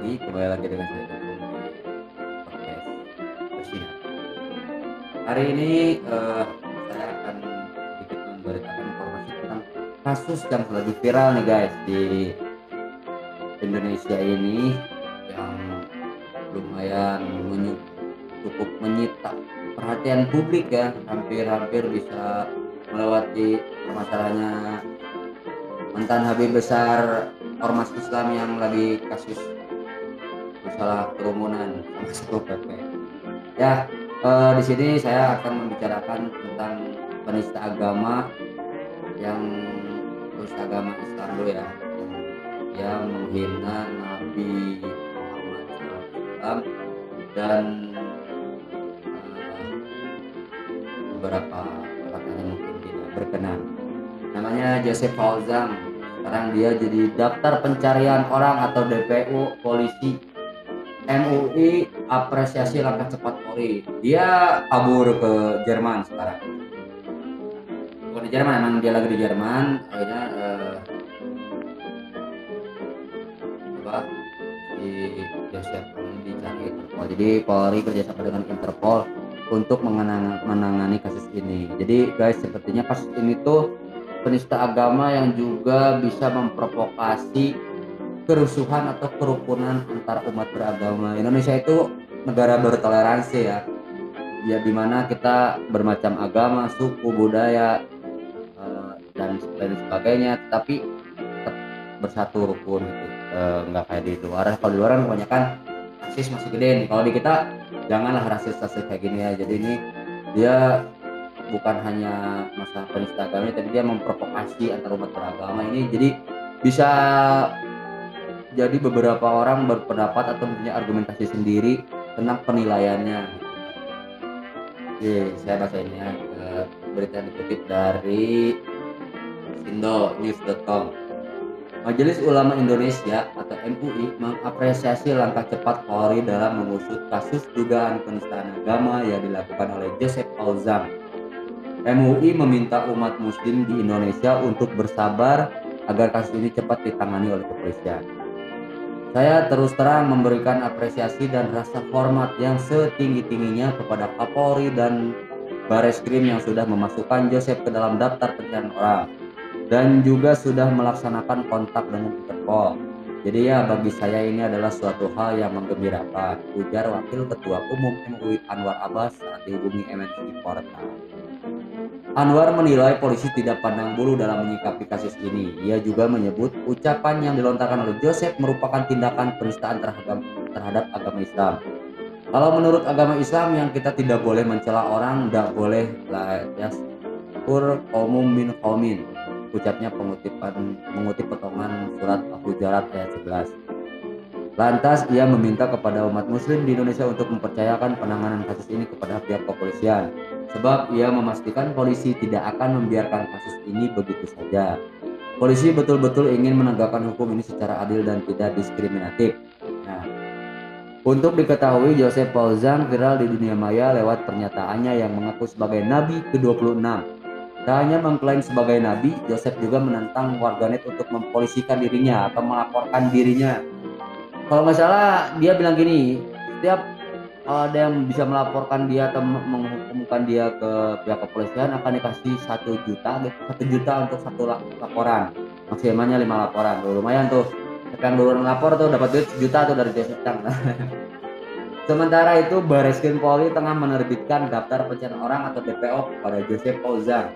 Pagi. Kembali lagi dengan saya Gufron di podcast. Hari ini eh, saya akan sedikit memberitakan informasi tentang kasus yang lagi viral nih guys di Indonesia ini yang lumayan menyu- cukup menyita perhatian publik ya, hampir-hampir bisa melewati permasalahannya mantan Habib besar ormas Islam yang lagi kasus masalah kerumunan Satpol PP. Ya, eh, di sini saya akan membicarakan tentang penista agama yang penista agama Islam dulu ya, yang, yang menghina Nabi Muhammad SAW dan eh, beberapa perkataannya mungkin tidak berkenan. Namanya Joseph Fauzan sekarang dia jadi daftar pencarian orang atau DPU polisi MUI apresiasi langkah cepat Polri dia kabur ke Jerman sekarang. Bukan di Jerman emang dia lagi di Jerman. Akhirnya eh, apa? Di dicari Interpol. Jadi Polri kerjasama dengan Interpol untuk mengenang- menangani kasus ini. Jadi guys sepertinya kasus ini tuh penista agama yang juga bisa memprovokasi kerusuhan atau kerukunan antar umat beragama. Indonesia itu negara bertoleransi ya. Ya di mana kita bermacam agama, suku, budaya eh, dan lain sebagainya, tapi tetap bersatu rukun gitu. Eh, nggak kayak di luar. Kalau di luar kan kebanyakan rasis masih gede nih. Kalau di kita janganlah rasis-rasis kayak gini ya. Jadi ini dia bukan hanya masalah penista agama tapi dia memprovokasi antar umat beragama ini jadi bisa jadi beberapa orang berpendapat atau punya argumentasi sendiri tentang penilaiannya. Oke, saya bacain ya Eh, berita yang dikutip dari indonews.com Majelis Ulama Indonesia atau MUI mengapresiasi langkah cepat Polri dalam mengusut kasus dugaan penistaan agama yang dilakukan oleh Joseph Fauzan MUI meminta umat muslim di Indonesia untuk bersabar agar kasus ini cepat ditangani oleh kepolisian. Saya terus terang memberikan apresiasi dan rasa hormat yang setinggi-tingginya kepada Kapolri dan Bareskrim yang sudah memasukkan Joseph ke dalam daftar pencarian orang dan juga sudah melaksanakan kontak dengan Interpol. Jadi ya bagi saya ini adalah suatu hal yang menggembirakan, ujar Wakil Ketua Umum MUI Anwar Abbas saat dihubungi MNC Portal. Anwar menilai polisi tidak pandang bulu dalam menyikapi kasus ini. Ia juga menyebut ucapan yang dilontarkan oleh Joseph merupakan tindakan penistaan terhadap, agama Islam. Kalau menurut agama Islam yang kita tidak boleh mencela orang, tidak boleh lah ya kur umum min qaumin. Ucapnya pengutipan mengutip potongan surat Al-Hujurat ayat 11. Lantas ia meminta kepada umat muslim di Indonesia untuk mempercayakan penanganan kasus ini kepada pihak kepolisian sebab ia memastikan polisi tidak akan membiarkan kasus ini begitu saja. Polisi betul-betul ingin menegakkan hukum ini secara adil dan tidak diskriminatif. Nah, untuk diketahui Joseph Fauzan viral di dunia maya lewat pernyataannya yang mengaku sebagai nabi ke-26. Tak hanya mengklaim sebagai nabi, Joseph juga menantang warganet untuk mempolisikan dirinya atau melaporkan dirinya. Kalau nggak salah dia bilang gini, setiap ada yang bisa melaporkan dia atau meng- menghukumkan dia ke pihak kepolisian akan dikasih satu juta gitu. Satu juta untuk satu la- laporan. Maksimalnya lima laporan. Tuh lumayan tuh. Yang duluan lapor tuh dapat duit sejuta tuh dari Joseph sementara itu Bareskrim Polri tengah menerbitkan daftar pencarian orang atau DPO kepada Joseph Fauzan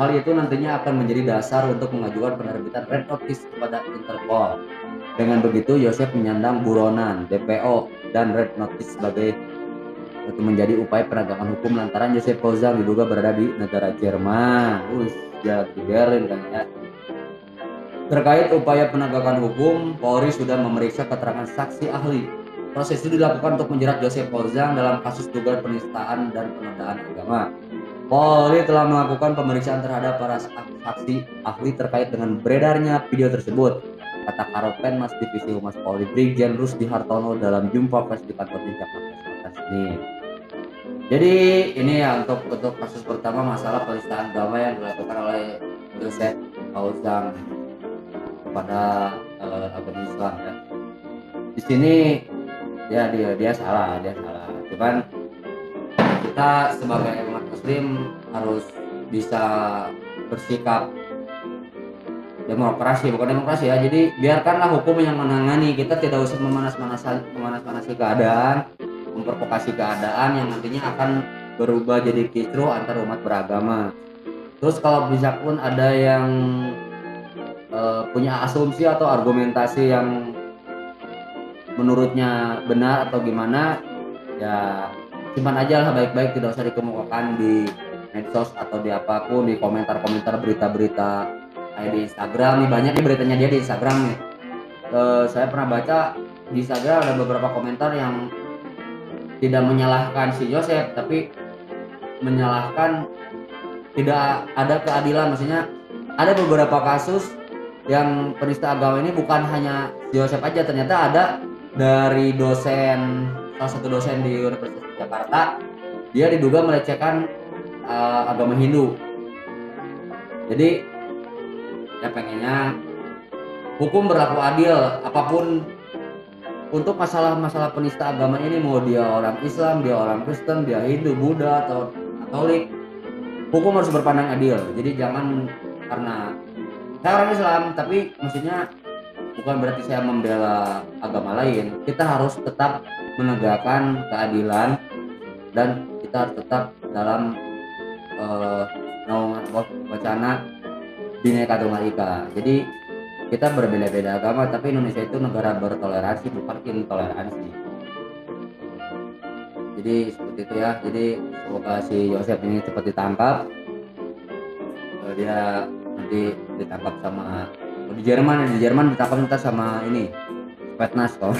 hal itu nantinya akan menjadi dasar untuk mengajukan penerbitan red notice kepada Interpol dengan begitu, Yosef menyandang buronan, DPO, dan red notice sebagai itu menjadi upaya penegakan hukum lantaran Yosef Fauzan diduga berada di negara Jerman. Us, ya di Berlin kan ya. Terkait upaya penegakan hukum, Polri sudah memeriksa keterangan saksi ahli. Proses itu dilakukan untuk menjerat Joseph Fauzan dalam kasus dugaan penistaan dan penodaan agama. Polri telah melakukan pemeriksaan terhadap para saksi ahli terkait dengan beredarnya video tersebut kata Karopen Mas Divisi Humas Polri Brigjen Rusdi Hartono dalam jumpa pers di kantor Jakarta Selatan Senin. Jadi ini ya untuk untuk kasus pertama masalah penistaan agama yang dilakukan oleh Joseph Fauzan kepada eh, agama Islam ya. di sini ya dia dia salah dia salah cuman kita sebagai umat muslim harus bisa bersikap demokrasi bukan demokrasi ya. Jadi biarkanlah hukum yang menangani. Kita tidak usah memanas-manasi memanas-manasi keadaan memprovokasi keadaan yang nantinya akan berubah jadi kisruh antar umat beragama. Terus kalau bisa pun ada yang uh, punya asumsi atau argumentasi yang menurutnya benar atau gimana ya simpan aja lah. Baik-baik tidak usah dikemukakan di medsos atau di apa pun di komentar-komentar berita-berita kayak di Instagram nih banyak nih beritanya dia di Instagram nih. Uh, saya pernah baca di Instagram ada beberapa komentar yang tidak menyalahkan si Joseph tapi menyalahkan tidak ada keadilan. Maksudnya ada beberapa kasus yang penista agama ini bukan hanya Joseph aja ternyata ada dari dosen salah satu dosen di Universitas Jakarta dia diduga melecehkan uh, agama Hindu. Jadi ya pengennya hukum berlaku adil apa pun. Untuk masalah-masalah penista agama ini mau dia orang Islam, dia orang Kristen, dia Hindu, Buddha atau Katolik hukum harus berpandang adil. Jadi jangan karena saya orang Islam tapi maksudnya bukan berarti saya membela agama lain. Kita harus tetap menegakkan keadilan dan kita harus tetap dalam uh, naungan wacana Bineka Tunggal Ika. Jadi kita berbeda-beda agama tapi Indonesia itu negara bertoleransi bukan intoleransi. Jadi seperti itu ya. Jadi semoga si Yosef ini cepat ditangkap. Dia nanti ditangkap sama di Jerman di Jerman ditangkap nanti sama ini Petnas kalau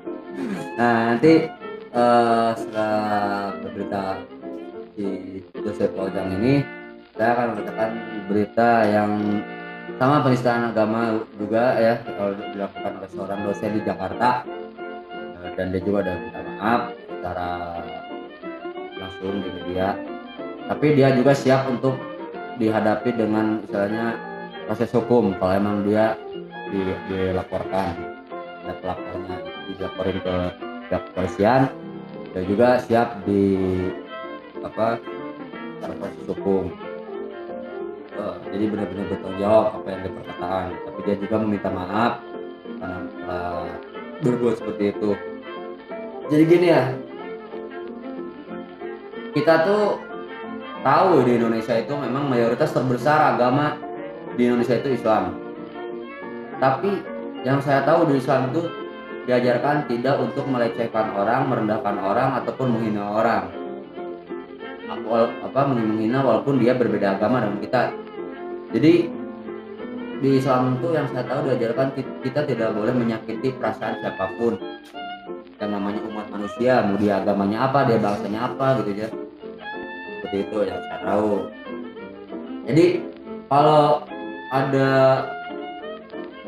nah nanti uh, setelah berita si Joseph Ojang ini saya akan mengatakan berita yang sama penistaan agama juga ya kalau dilakukan oleh seorang dosen di Jakarta. Eh, dan dia juga ada minta maaf secara langsung di media. Tapi dia juga siap untuk dihadapi dengan istilahnya proses hukum kalau emang dia di, dilaporkan ada pelapornya dilaporin ke pihak kepolisian dan juga siap di apa proses hukum jadi benar-benar bertanggung jawab apa yang diperkataan tapi dia juga meminta maaf karena uh, berbuat seperti itu. Jadi gini ya kita tuh tahu di Indonesia itu memang mayoritas terbesar agama di Indonesia itu Islam. Tapi yang saya tahu di Islam itu diajarkan tidak untuk melecehkan orang, merendahkan orang ataupun menghina orang. Apa menghina walaupun dia berbeda agama dengan kita jadi di Islam itu yang saya tahu diajarkan kita tidak boleh menyakiti perasaan siapa pun. Yang namanya umat manusia mau dia agamanya apa dia bangsanya apa gitu ya. Seperti itu yang saya tahu. Jadi kalau ada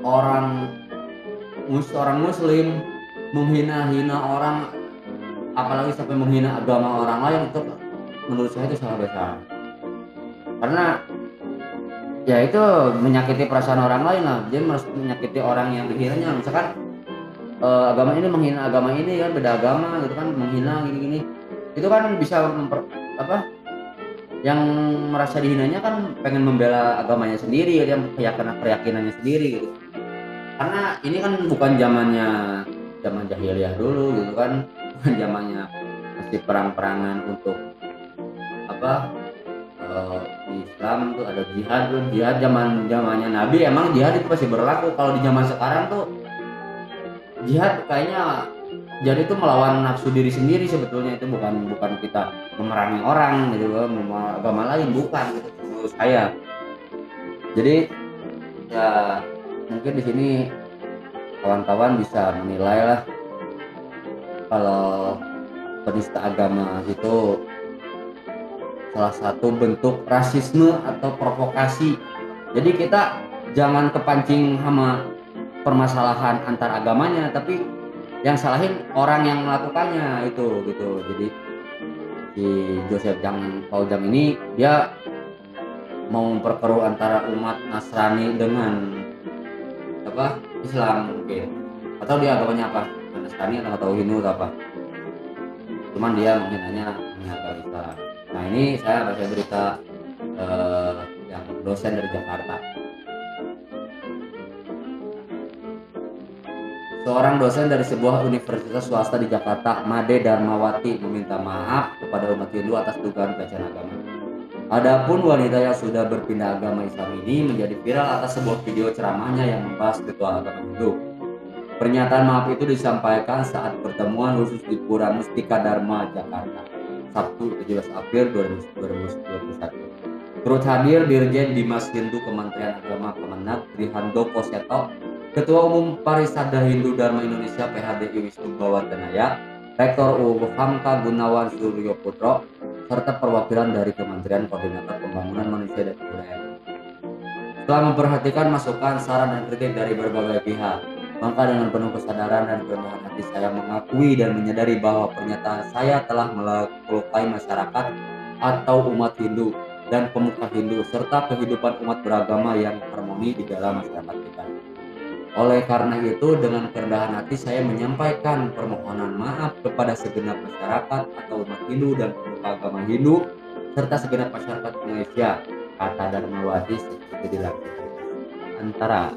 orang mus orang muslim menghina-hina orang apalagi sampai menghina agama orang lain itu menurut saya itu salah besar. Karena ya itu menyakiti perasaan orang lain lah. Dia menyakiti orang yang dihinanya misalkan uh, agama ini menghina agama ini kan beda agama gitu kan menghina gini-gini. Itu kan bisa memper, apa yang merasa dihinanya kan pengen membela agamanya sendiri dia keyakinan keyakinannya sendiri gitu. Karena ini kan bukan zamannya zaman jahiliyah dulu gitu kan. Bukan zamannya masih perang-perangan untuk apa di Islam tuh ada jihad tuh. Jihad zaman zamannya Nabi emang jihad itu masih berlaku. Kalau di zaman sekarang tuh jihad kayaknya jadi itu melawan nafsu diri sendiri sebetulnya. Itu bukan bukan kita memerangi orang gitu agama lain. Bukan gitu saya. Jadi ya mungkin di sini kawan-kawan bisa menilai lah kalau penista agama itu salah satu bentuk rasisme atau provokasi. Jadi kita jangan kepancing sama permasalahan antar agamanya, tapi yang salahin orang yang melakukannya itu gitu. Jadi si Joseph Jang Paul Jang ini dia mau memperkeruh antara umat Nasrani dengan apa? Islam mungkin. Tahu dia agamanya apa? Nasrani atau Hindu atau apa? Cuman dia menghinanya mengagama Islam nah ini saya baca berita eh, yang dosen dari Jakarta Seorang dosen dari sebuah universitas swasta di Jakarta, Made Darmawati, meminta maaf kepada umat Hindu atas dugaan pelecehan agama. Adapun wanita yang sudah berpindah agama Islam ini menjadi viral atas sebuah video ceramahnya yang membahas ritual agama Hindu. Pernyataan maaf itu disampaikan saat pertemuan khusus di Pura Mustika Dharma, Jakarta, Sabtu 17 April 2021. Turut hadir Dirjen Dimas Hindu Kementerian Agama Kemenak Trihandoko Seto Ketua Umum Parisada Hindu Dharma Indonesia PHDI Wisnu Bawadanaya, Rektor UU Hamka Gunawan Suryo Putro, serta perwakilan dari Kementerian Koordinator Pembangunan Manusia dan Kebudayaan. Setelah memperhatikan masukan, saran, dan kritik dari berbagai pihak, maka dengan penuh kesadaran dan kerendahan hati saya mengakui dan menyadari bahwa pernyataan saya telah melukai masyarakat atau umat Hindu dan pemuka Hindu serta kehidupan umat beragama yang harmoni di dalam masyarakat kita. Oleh karena itu, dengan kerendahan hati saya menyampaikan permohonan maaf kepada segenap masyarakat atau umat Hindu dan pemuka agama Hindu serta segenap masyarakat Indonesia, kata Darmawati seperti dilakukan. Antara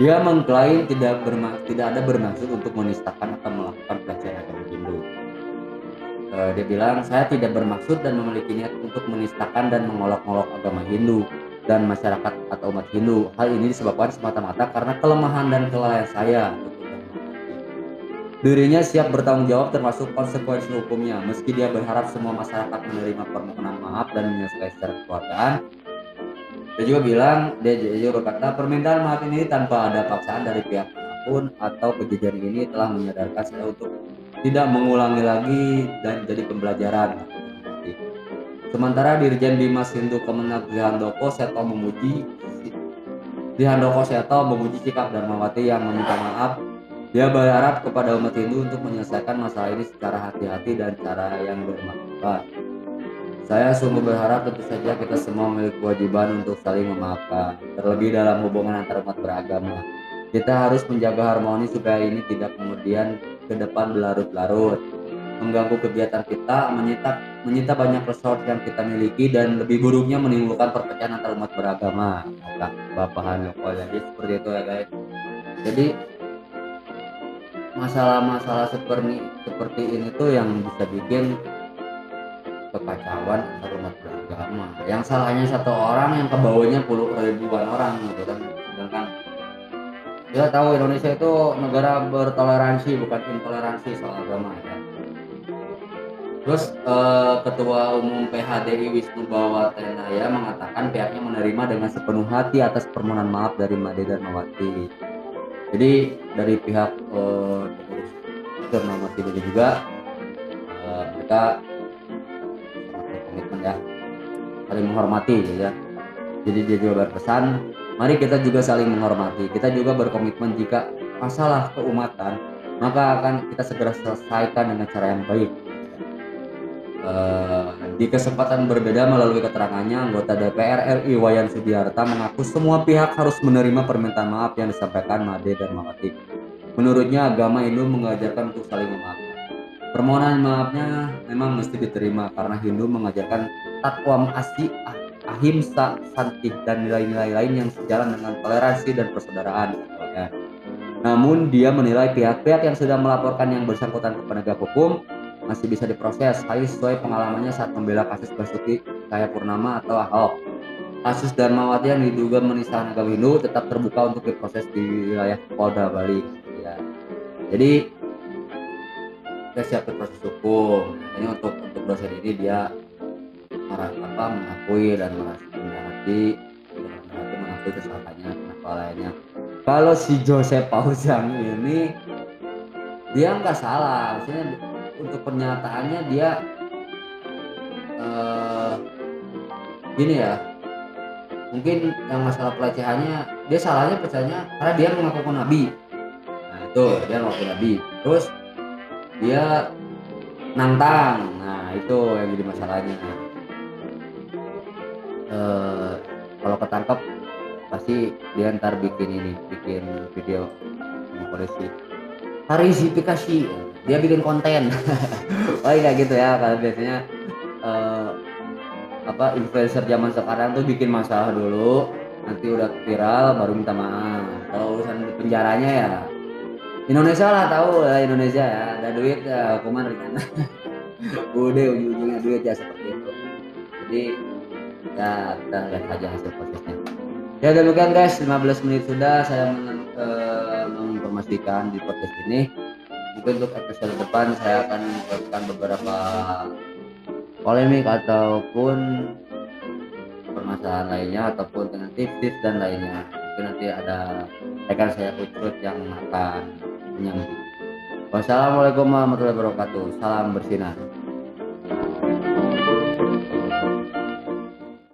dia mengklaim tidak tidak ada bermaksud untuk menistakan atau melakukan pelecehan agama Hindu. Uh, dia bilang saya tidak bermaksud dan memiliki niat untuk menistakan dan mengolok-olok agama Hindu dan masyarakat atau umat Hindu. Hal ini disebabkan semata-mata karena kelemahan dan kelalaian saya. Dirinya siap bertanggung jawab termasuk konsekuensi hukumnya. Meski dia berharap semua masyarakat menerima permohonan maaf dan menyelesaikan secara kekeluargaan, dia juga bilang, dia juga berkata permintaan maaf ini tanpa ada paksaan dari pihak mana pun atau kejadian ini telah menyadarkan saya untuk tidak mengulangi lagi dan jadi pembelajaran. Sementara Dirjen Bimas Hindu Kemenak Handoko Seto memuji Handoko Seto memuji sikap Darmawati yang meminta maaf. Dia berharap kepada umat Hindu untuk menyelesaikan masalah ini secara hati-hati dan cara yang bermakna. Saya sungguh berharap tentu saja kita semua memiliki kewajiban untuk saling memaafkan, terlebih dalam hubungan antar umat beragama. Kita harus menjaga harmoni supaya ini tidak kemudian ke depan berlarut-larut mengganggu kegiatan kita, menyita menyita banyak resource yang kita miliki dan lebih buruknya menimbulkan perpecahan antar umat beragama. Kata Bapak Hanoko jadi seperti itu ya guys. Jadi masalah-masalah seperti seperti ini tuh yang bisa bikin kekacauan antar umat beragama. Yang salahnya satu orang yang kebawanya puluh ribuan orang gitu kan. Sedangkan kita tahu Indonesia itu negara bertoleransi bukan intoleransi soal agama ya Terus uh, Ketua Umum PHDI Wisnu Bawatenaya mengatakan pihaknya menerima dengan sepenuh hati atas permohonan maaf dari Made dan Mawati. Jadi dari pihak uh, pengurus ini juga uh, mereka ya saling menghormati gitu ya. Jadi dia juga berpesan, mari kita juga saling menghormati. Kita juga berkomitmen jika masalah keumatan maka akan kita segera selesaikan dengan cara yang baik Uh, di kesempatan berbeda melalui keterangannya, anggota DPR RI Wayan Sudiarta mengaku semua pihak harus menerima permintaan maaf yang disampaikan Made dan Mawati. Menurutnya agama Hindu mengajarkan untuk saling memaafkan. Permohonan maafnya memang mesti diterima karena Hindu mengajarkan takwa ah, ahimsa, santih dan nilai-nilai lain yang sejalan dengan toleransi dan persaudaraan. Namun dia menilai pihak-pihak yang sudah melaporkan yang bersangkutan ke penegak hukum masih bisa diproses hal sesuai pengalamannya saat membela kasus Basuki Cahaya Purnama atau Ahok. Kasus Darmawati yang diduga menista agama Hindu tetap terbuka untuk diproses di wilayah Polda Bali. Ya. Jadi kita siap proses hukum. Ini untuk untuk dosen ini dia marah apa mengakui dan merasa rendah hati hati mengakui kesalahannya lainnya. Kalau si Joseph Pausang ini dia nggak salah, maksudnya untuk pernyataannya dia uh, gini ya. Mungkin yang masalah pelecehannya dia salahnya percaya karena dia mengaku nabi. Nah itu dia mengaku nabi. Terus dia nantang. Nah itu yang jadi masalahnya. Uh, kalau ketangkep pasti dia ntar bikin ini bikin video polisi. Klarifikasi dia bikin konten. Oh iya gitu ya kalau biasanya eh, apa influencer zaman sekarang tuh bikin masalah dulu nanti udah viral baru minta maaf. Kalau urusan penjaranya ya Indonesia lah tahu ya Indonesia ya ada duit ya hukuman ringan udah ujung-ujungnya duit ya seperti itu. Jadi ya kita lihat aja hasil prosesnya. Ya demikian guys. 15 menit sudah saya men- eh, di podcast ini. Mungkin untuk episode depan saya akan memberikan beberapa polemik ataupun permasalahan lainnya ataupun dengan tips-tips dan lainnya. Mungkin nanti ada rekan saya Utrut yang akan menyambut wassalamualaikum warahmatullahi wabarakatuh. Salam bersinar